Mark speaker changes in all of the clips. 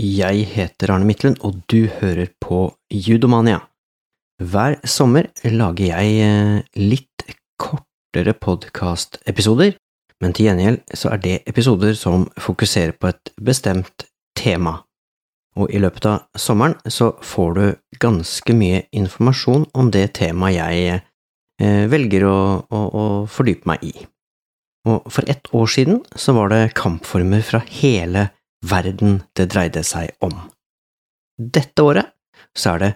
Speaker 1: Jeg heter Arne Midtlund, og du hører på Judomania. Hver sommer lager jeg eh, litt kortere podkastepisoder, men til gjengjeld så er det episoder som fokuserer på et bestemt tema. Og i løpet av sommeren så får du ganske mye informasjon om det temaet jeg eh, velger å, å, å fordype meg i. Og for ett år siden så var det kampformer fra hele verden det dreide seg om. Dette året så er det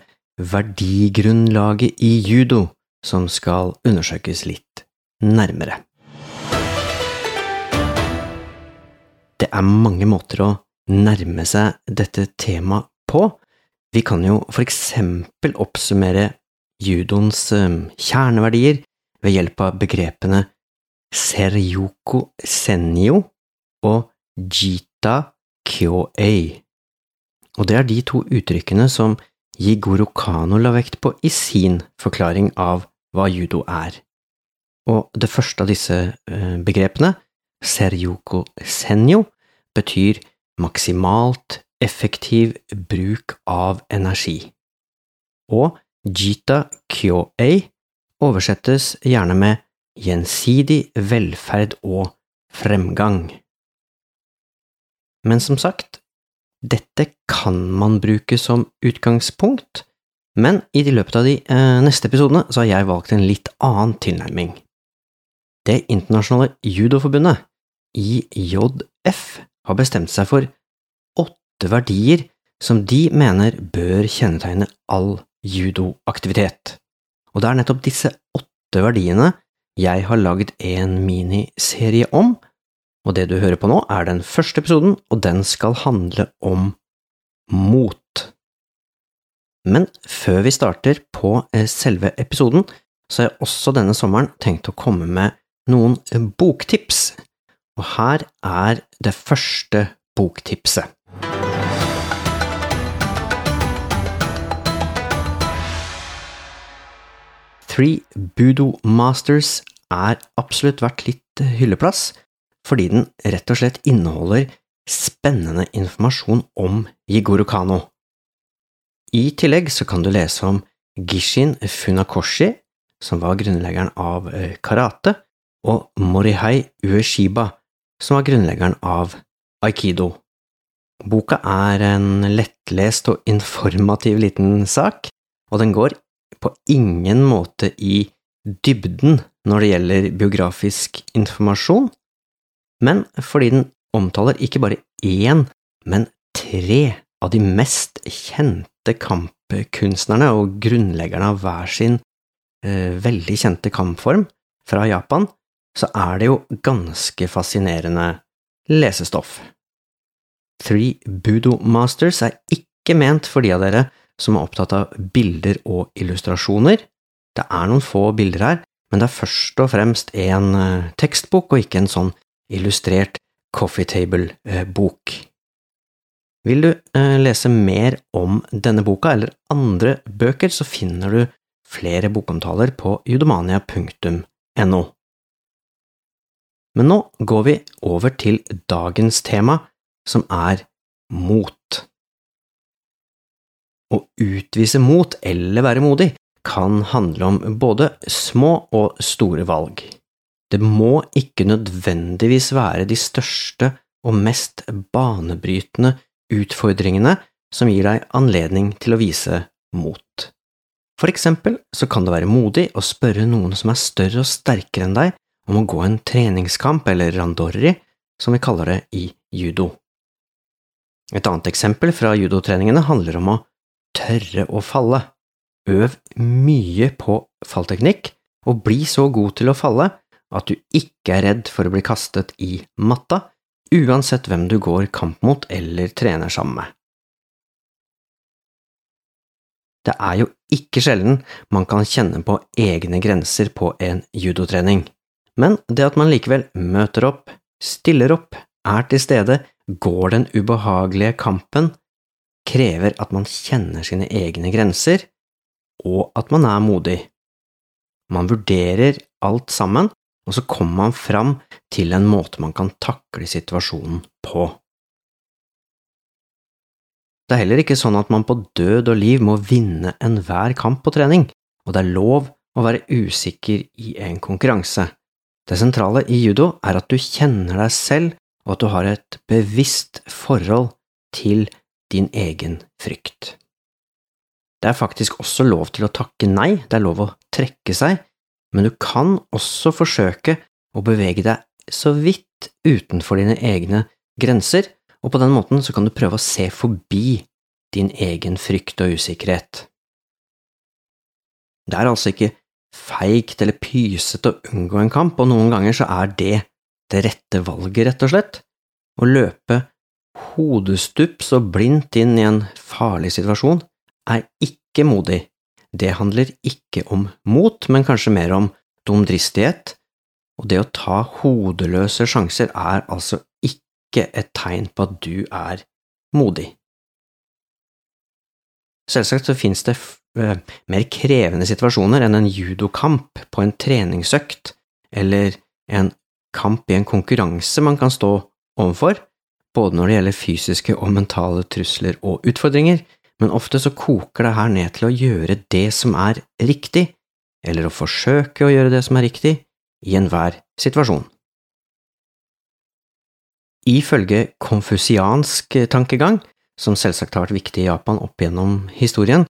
Speaker 1: verdigrunnlaget i judo som skal undersøkes litt nærmere. Det er mange måter å nærme seg dette temaet på. Vi kan jo for eksempel oppsummere judoens eh, kjerneverdier ved hjelp av begrepene seryoko senyo og jita kyo-ei. Og det er de to uttrykkene som Jigoro Kano la vekt på i sin forklaring av hva judo er. Og det første av disse eh, begrepene, seryoko senyo, betyr maksimalt effektiv bruk av energi. Og jita kyo-ei oversettes gjerne med gjensidig velferd og fremgang. Men som sagt, dette kan man bruke som utgangspunkt, men i løpet av de eh, neste episodene så har jeg valgt en litt annen tilnærming. Det internasjonale judoforbundet, IJF, har bestemt seg for åtte verdier som de mener bør kjennetegne all judoaktivitet. Og det er nettopp disse åtte verdiene jeg har lagd en miniserie om, og det du hører på nå, er den første episoden, og den skal handle om mot. Men før vi starter på eh, selve episoden, så har jeg også denne sommeren tenkt å komme med noen eh, boktips, og her er det første boktipset. Three Budo Masters er absolutt verdt litt eh, hylleplass, fordi den rett og slett inneholder spennende informasjon om Jigoro Kano. I tillegg så kan du lese om Gishin Funakoshi, som var grunnleggeren av eh, karate, og Morihei Ueshiba, som var grunnleggeren av aikido. Boka er en lettlest og informativ liten sak, og den går på ingen måte i dybden når det gjelder biografisk informasjon, men fordi den omtaler ikke bare én, men tre av de mest kjente kampkunstnerne og grunnleggerne av hver sin eh, veldig kjente kampform fra Japan, så er det jo ganske fascinerende lesestoff. Three Budo Masters er ikke ment for de av dere som er opptatt av bilder og illustrasjoner. Det er noen få bilder her, men det er først og fremst en eh, tekstbok og ikke en sånn illustrert coffee table-bok. Vil du eh, lese mer om denne boka eller andre bøker, så finner du flere bokomtaler på judomania.no. Men nå går vi over til dagens tema, som er mot. Å utvise mot eller være modig kan handle om både små og store valg. Det må ikke nødvendigvis være de største og mest banebrytende utfordringene som gir deg anledning til å vise mot. For eksempel så kan det være modig å spørre noen som er større og sterkere enn deg, om å gå en treningskamp eller randori, som vi kaller det i judo. Et annet eksempel fra judotreningene handler om å tørre å falle. Øv mye på fallteknikk, og bli så god til å falle at du ikke er redd for å bli kastet i matta, uansett hvem du går kamp mot eller trener sammen med. Det er jo ikke sjelden man kan kjenne på egne grenser på en judotrening, men det at man likevel møter opp, stiller opp, er til stede, går den ubehagelige kampen, krever at man kjenner sine egne grenser, og at man er modig. Man vurderer alt sammen og så kommer man fram til en måte man kan takle situasjonen på. Det er heller ikke sånn at man på død og liv må vinne enhver kamp på trening, og det er lov å være usikker i en konkurranse. Det sentrale i judo er at du kjenner deg selv, og at du har et bevisst forhold til din egen frykt. Det er faktisk også lov til å takke nei, det er lov å trekke seg, men du kan også forsøke å bevege deg så vidt utenfor dine egne grenser, og på den måten så kan du prøve å se forbi din egen frykt og usikkerhet. Det er altså ikke feigt eller pysete å unngå en kamp, og noen ganger så er det det rette valget, rett og slett. Å løpe hodestups og blindt inn i en farlig situasjon er ikke modig. Det handler ikke om mot, men kanskje mer om dumdristighet, og det å ta hodeløse sjanser er altså ikke et tegn på at du er modig. Selvsagt så finnes det eh, mer krevende situasjoner enn en judokamp på en treningsøkt eller en kamp i en konkurranse man kan stå overfor, både når det gjelder fysiske og mentale trusler og utfordringer, men ofte så koker det her ned til å gjøre det som er riktig, eller å forsøke å gjøre det som er riktig, i enhver situasjon. Ifølge konfusiansk tankegang som selvsagt har vært viktig i Japan opp gjennom historien,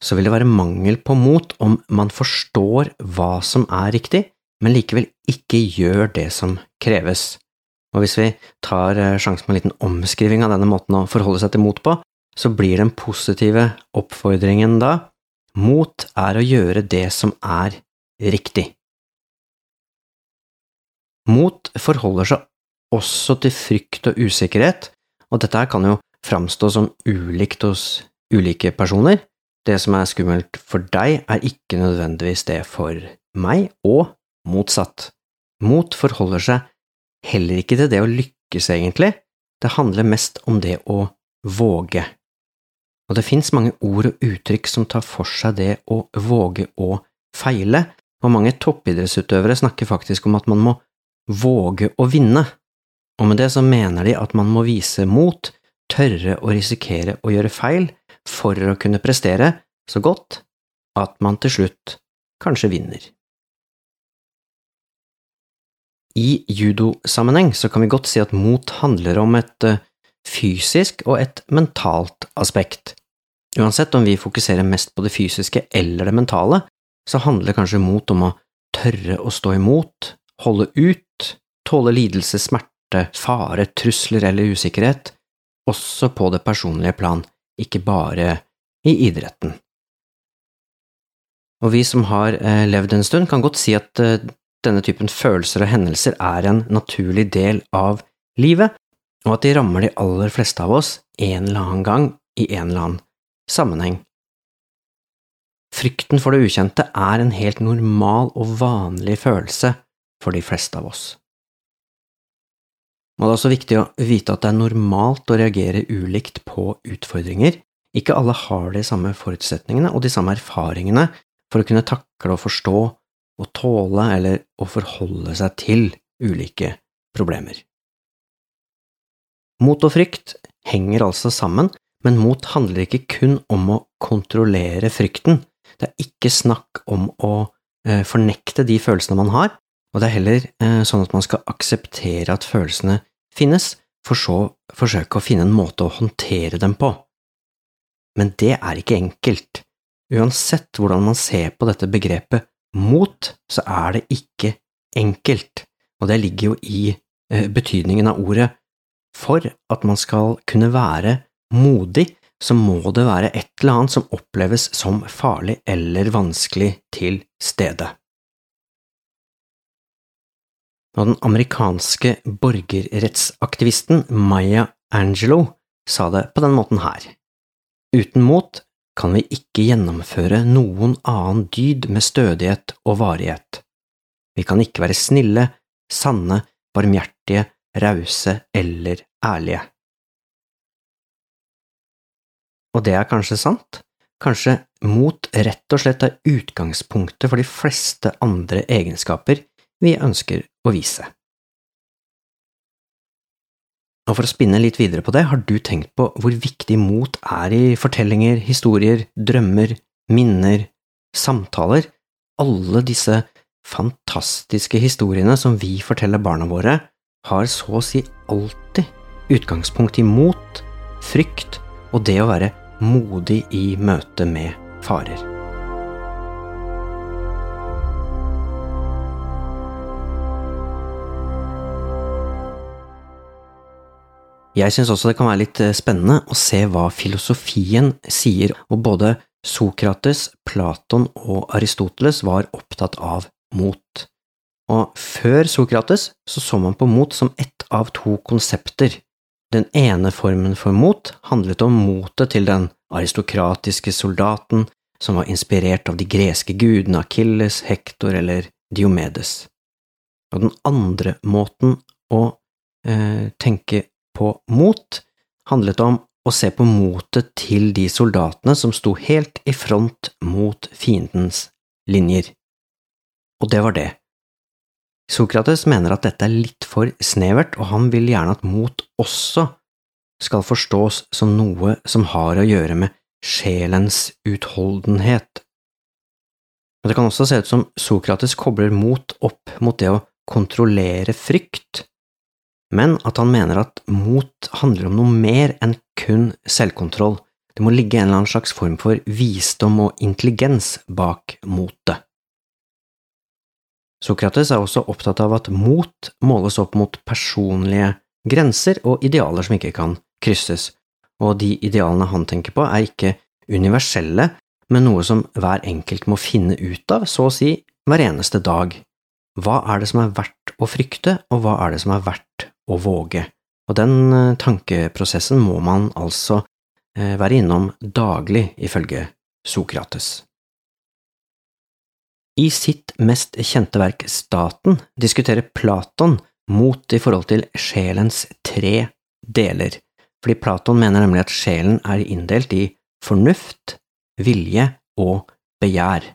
Speaker 1: så vil det være mangel på mot om man forstår hva som er riktig, men likevel ikke gjør det som kreves. Og hvis vi tar eh, sjansen på en liten omskriving av denne måten å forholde seg til mot på, så blir den positive oppfordringen da mot er å gjøre det som er riktig. Mot forholder seg også til frykt og usikkerhet, og dette kan jo framstå som ulikt hos ulike personer. Det som er skummelt for deg, er ikke nødvendigvis det for meg, og motsatt. Mot forholder seg heller ikke til det å lykkes, egentlig, det handler mest om det å våge. Og det fins mange ord og uttrykk som tar for seg det å våge å feile, og mange toppidrettsutøvere snakker faktisk om at man må våge å vinne, og med det så mener de at man må vise mot, tørre å risikere å gjøre feil for å kunne prestere så godt at man til slutt kanskje vinner. I judosammenheng så kan vi godt si at mot handler om et eh, fysisk og et mentalt aspekt. Uansett om vi fokuserer mest på det fysiske eller det mentale, så handler kanskje mot om å tørre å stå imot, holde ut, tåle lidelse, smerte, fare, trusler eller usikkerhet, også på det personlige plan, ikke bare i idretten. Og vi som har eh, levd en stund, kan godt si at eh, denne typen følelser og hendelser er en naturlig del av livet, og at de rammer de aller fleste av oss en eller annen gang i en eller annen sammenheng. Frykten for det ukjente er en helt normal og vanlig følelse for de fleste av oss. Og det er også viktig å vite at det er normalt å reagere ulikt på utfordringer. Ikke alle har de samme forutsetningene og de samme erfaringene for å kunne takle og forstå og tåle eller å forholde seg til ulike problemer. Mot og frykt henger altså sammen, men mot handler ikke kun om å kontrollere frykten. Det er ikke snakk om å eh, fornekte de følelsene man har, og det er heller eh, sånn at man skal akseptere at følelsene finnes, for så forsøke å finne en måte å håndtere dem på. Men det er ikke enkelt. Uansett hvordan man ser på dette begrepet mot, så er det ikke enkelt, og det ligger jo i eh, betydningen av ordet. For at man skal kunne være modig, så må det være et eller annet som oppleves som farlig eller vanskelig til stede og den amerikanske borgerrettsaktivisten Maya Angelo sa det på den måten her. Uten mot kan vi ikke gjennomføre noen annen dyd med stødighet og varighet. Vi kan ikke være snille, sanne, barmhjertige, rause eller ærlige. Og det er kanskje sant? Kanskje mot rett og slett er utgangspunktet for de fleste andre egenskaper vi ønsker å vise. Og for å spinne litt videre på det, har du tenkt på hvor viktig mot er i fortellinger, historier, drømmer, minner, samtaler, alle disse fantastiske historiene som vi forteller barna våre, har så å si alltid utgangspunkt i mot, frykt og det å være modig i møte med farer. Jeg syns også det kan være litt eh, spennende å se hva filosofien sier, og både Sokrates, Platon og Aristoteles var opptatt av mot. Og før Sokrates så, så man på mot som ett av to konsepter. Den ene formen for mot handlet om motet til den aristokratiske soldaten som var inspirert av de greske gudene Akilles, Hektor eller Diomedes. Og den andre måten å eh, tenke på mot handlet om å se på motet til de soldatene som sto helt i front mot fiendens linjer. Og det var det. Sokrates mener at dette er litt for snevert, og han vil gjerne at mot også skal forstås som noe som har å gjøre med sjelens utholdenhet. Men det kan også se ut som Sokrates kobler mot opp mot det å kontrollere frykt, men at han mener at mot handler om noe mer enn kun selvkontroll. Det må ligge en eller annen slags form for visdom og intelligens bak motet. Sokrates er også opptatt av at mot måles opp mot personlige grenser og idealer som ikke kan krysses, og de idealene han tenker på, er ikke universelle, men noe som hver enkelt må finne ut av, så å si hver eneste dag. Hva er det som er verdt å frykte, og hva er det som er verdt å våge. Og den eh, tankeprosessen må man altså eh, være innom daglig, ifølge Sokrates. I sitt mest kjente verk Staten diskuterer Platon mot i forhold til sjelens tre deler, fordi Platon mener nemlig at sjelen er inndelt i fornuft, vilje og begjær.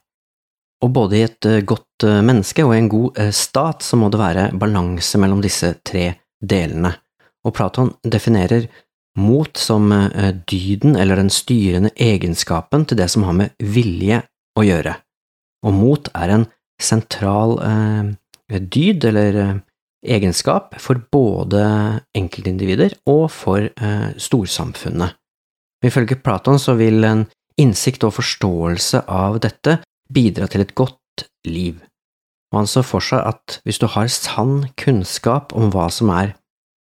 Speaker 1: Og både i et eh, godt menneske og i en god stat så må det være balanse mellom disse tre delene, og Platon definerer mot som eh, dyden eller den styrende egenskapen til det som har med vilje å gjøre, og mot er en sentral eh, dyd eller eh, egenskap for både enkeltindivider og for eh, storsamfunnet. Ifølge Platon så vil en innsikt og forståelse av dette bidra til et godt liv og han så for seg at hvis du har sann kunnskap om hva som er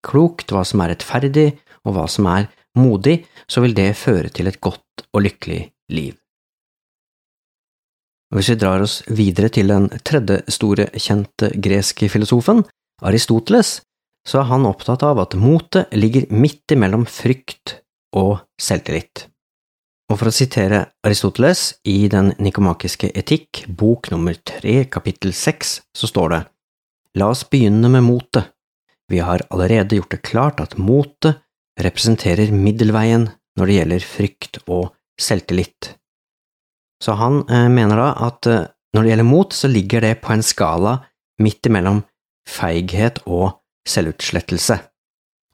Speaker 1: klokt, hva som er rettferdig, og hva som er modig, så vil det føre til et godt og lykkelig liv. Hvis vi drar oss videre til den tredje store kjente greske filosofen, Aristoteles, så er han opptatt av at motet ligger midt imellom frykt og selvtillit. Og for å sitere Aristoteles i Den nikomakiske etikk, bok nummer tre, kapittel seks, så står det La oss begynne med motet. Vi har allerede gjort det klart at motet representerer middelveien når det gjelder frykt og selvtillit. Så han eh, mener da at eh, når det gjelder mot, så ligger det på en skala midt imellom feighet og selvutslettelse.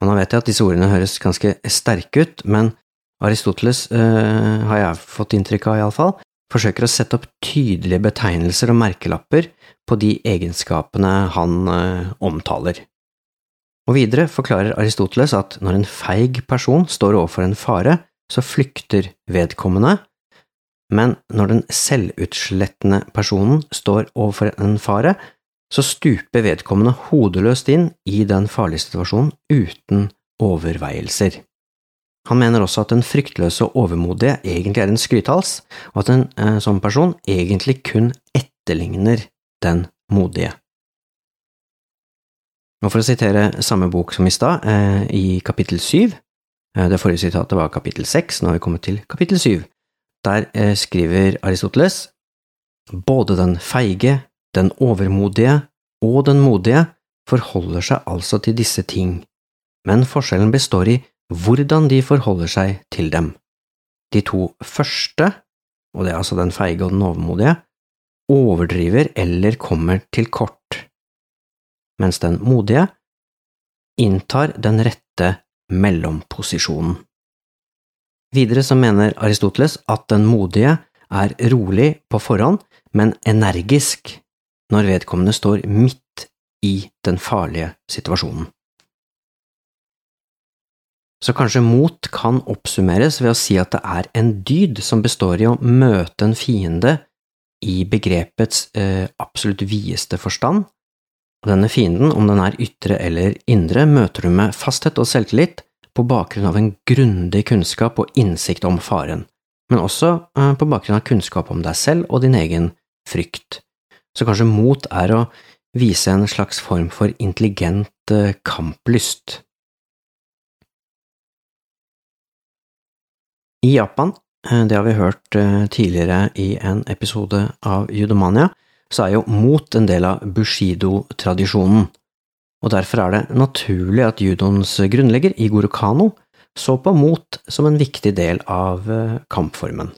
Speaker 1: Og nå vet jeg at disse ordene høres ganske sterke ut, men Aristoteles, eh, har jeg fått inntrykk av iallfall, forsøker å sette opp tydelige betegnelser og merkelapper på de egenskapene han eh, omtaler. Og videre forklarer Aristoteles at når en feig person står overfor en fare, så flykter vedkommende, men når den selvutslettende personen står overfor en fare, så stuper vedkommende hodeløst inn i den farlige situasjonen uten overveielser. Han mener også at den fryktløse og overmodige egentlig er en skrythals, og at en eh, sånn person egentlig kun etterligner den modige. Og For å sitere samme bok som i stad, eh, i kapittel syv, eh, det forrige sitatet var kapittel seks, nå har vi kommet til kapittel syv, der eh, skriver Aristoteles både den feige, den overmodige og den modige forholder seg altså til disse ting, men forskjellen består i hvordan de forholder seg til dem. De to første, og det er altså den feige og den overmodige, overdriver eller kommer til kort, mens den modige inntar den rette mellomposisjonen. Videre så mener Aristoteles at den modige er rolig på forhånd, men energisk når vedkommende står midt i den farlige situasjonen. Så kanskje mot kan oppsummeres ved å si at det er en dyd som består i å møte en fiende i begrepets eh, absolutt videste forstand. Denne fienden, om den er ytre eller indre, møter du med fasthet og selvtillit på bakgrunn av en grundig kunnskap og innsikt om faren, men også eh, på bakgrunn av kunnskap om deg selv og din egen frykt. Så kanskje mot er å vise en slags form for intelligent eh, kamplyst. I Japan, eh, det har vi hørt tidligere i en episode av Judomania, så er jo mot en del av bushido-tradisjonen, og derfor er det naturlig at judoens grunnlegger Igor Kano så på mot som en viktig del av eh, kampformen.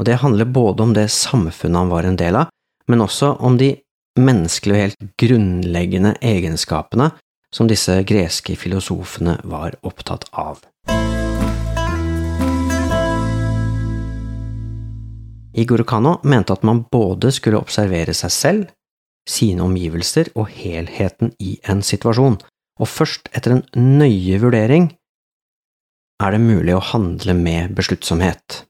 Speaker 1: Og det handler både om det samfunnet han var en del av, men også om de menneskelige og helt grunnleggende egenskapene som disse greske filosofene var opptatt av. Igor Kano mente at man både skulle observere seg selv, sine omgivelser og helheten i en situasjon, og først etter en nøye vurdering er det mulig å handle med besluttsomhet.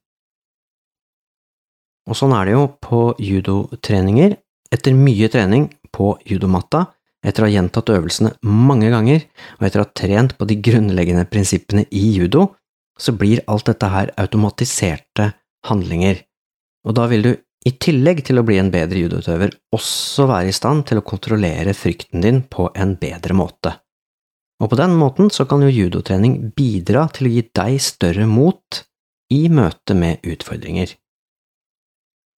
Speaker 1: Og sånn er det jo på judotreninger. Etter mye trening på judomatta, etter å ha gjentatt øvelsene mange ganger, og etter å ha trent på de grunnleggende prinsippene i judo, så blir alt dette her automatiserte handlinger og da vil du, i tillegg til å bli en bedre judoutøver, også være i stand til å kontrollere frykten din på en bedre måte. Og på den måten så kan jo judotrening bidra til å gi deg større mot i møte med utfordringer.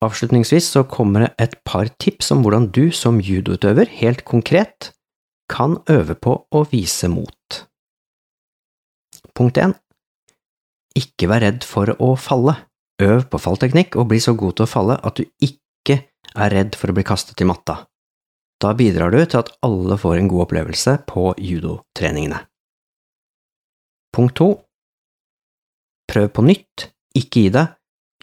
Speaker 1: Avslutningsvis så kommer det et par tips om hvordan du som judoutøver helt konkret kan øve på å vise mot. Punkt 1. Ikke vær redd for å falle. Øv på fallteknikk og bli så god til å falle at du ikke er redd for å bli kastet i matta. Da bidrar du til at alle får en god opplevelse på judotreningene. Punkt to Prøv på nytt, ikke gi deg.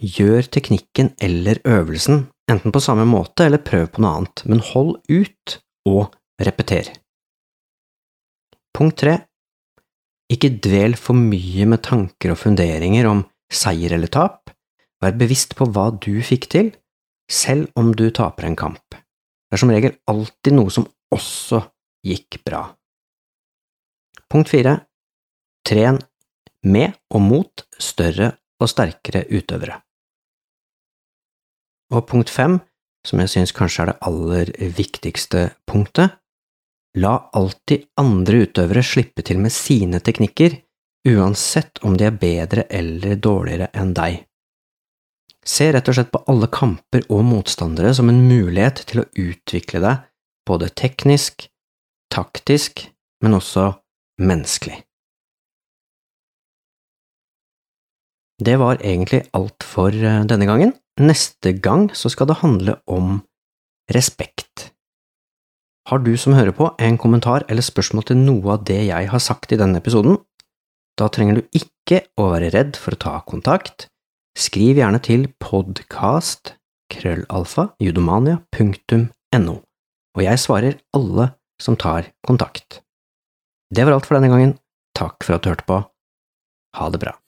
Speaker 1: Gjør teknikken eller øvelsen, enten på samme måte eller prøv på noe annet, men hold ut og repeter. Punkt tre Ikke dvel for mye med tanker og funderinger om seier eller tap, Vær bevisst på hva du fikk til, selv om du taper en kamp. Det er som regel alltid noe som også gikk bra. Punkt fire Tren med og mot større og sterkere utøvere. Og punkt fem, som jeg synes kanskje er det aller viktigste punktet, la alltid andre utøvere slippe til med sine teknikker, uansett om de er bedre eller dårligere enn deg. Se rett og slett på alle kamper og motstandere som en mulighet til å utvikle deg både teknisk, taktisk, men også menneskelig. Det var egentlig alt for eh, denne gangen. Neste gang så skal det handle om respekt. Har du som hører på en kommentar eller spørsmål til noe av det jeg har sagt i denne episoden? Da trenger du ikke å være redd for å ta kontakt Skriv gjerne til judomania.no, og jeg svarer alle som tar kontakt. Det var alt for denne gangen. Takk for at du hørte på. Ha det bra.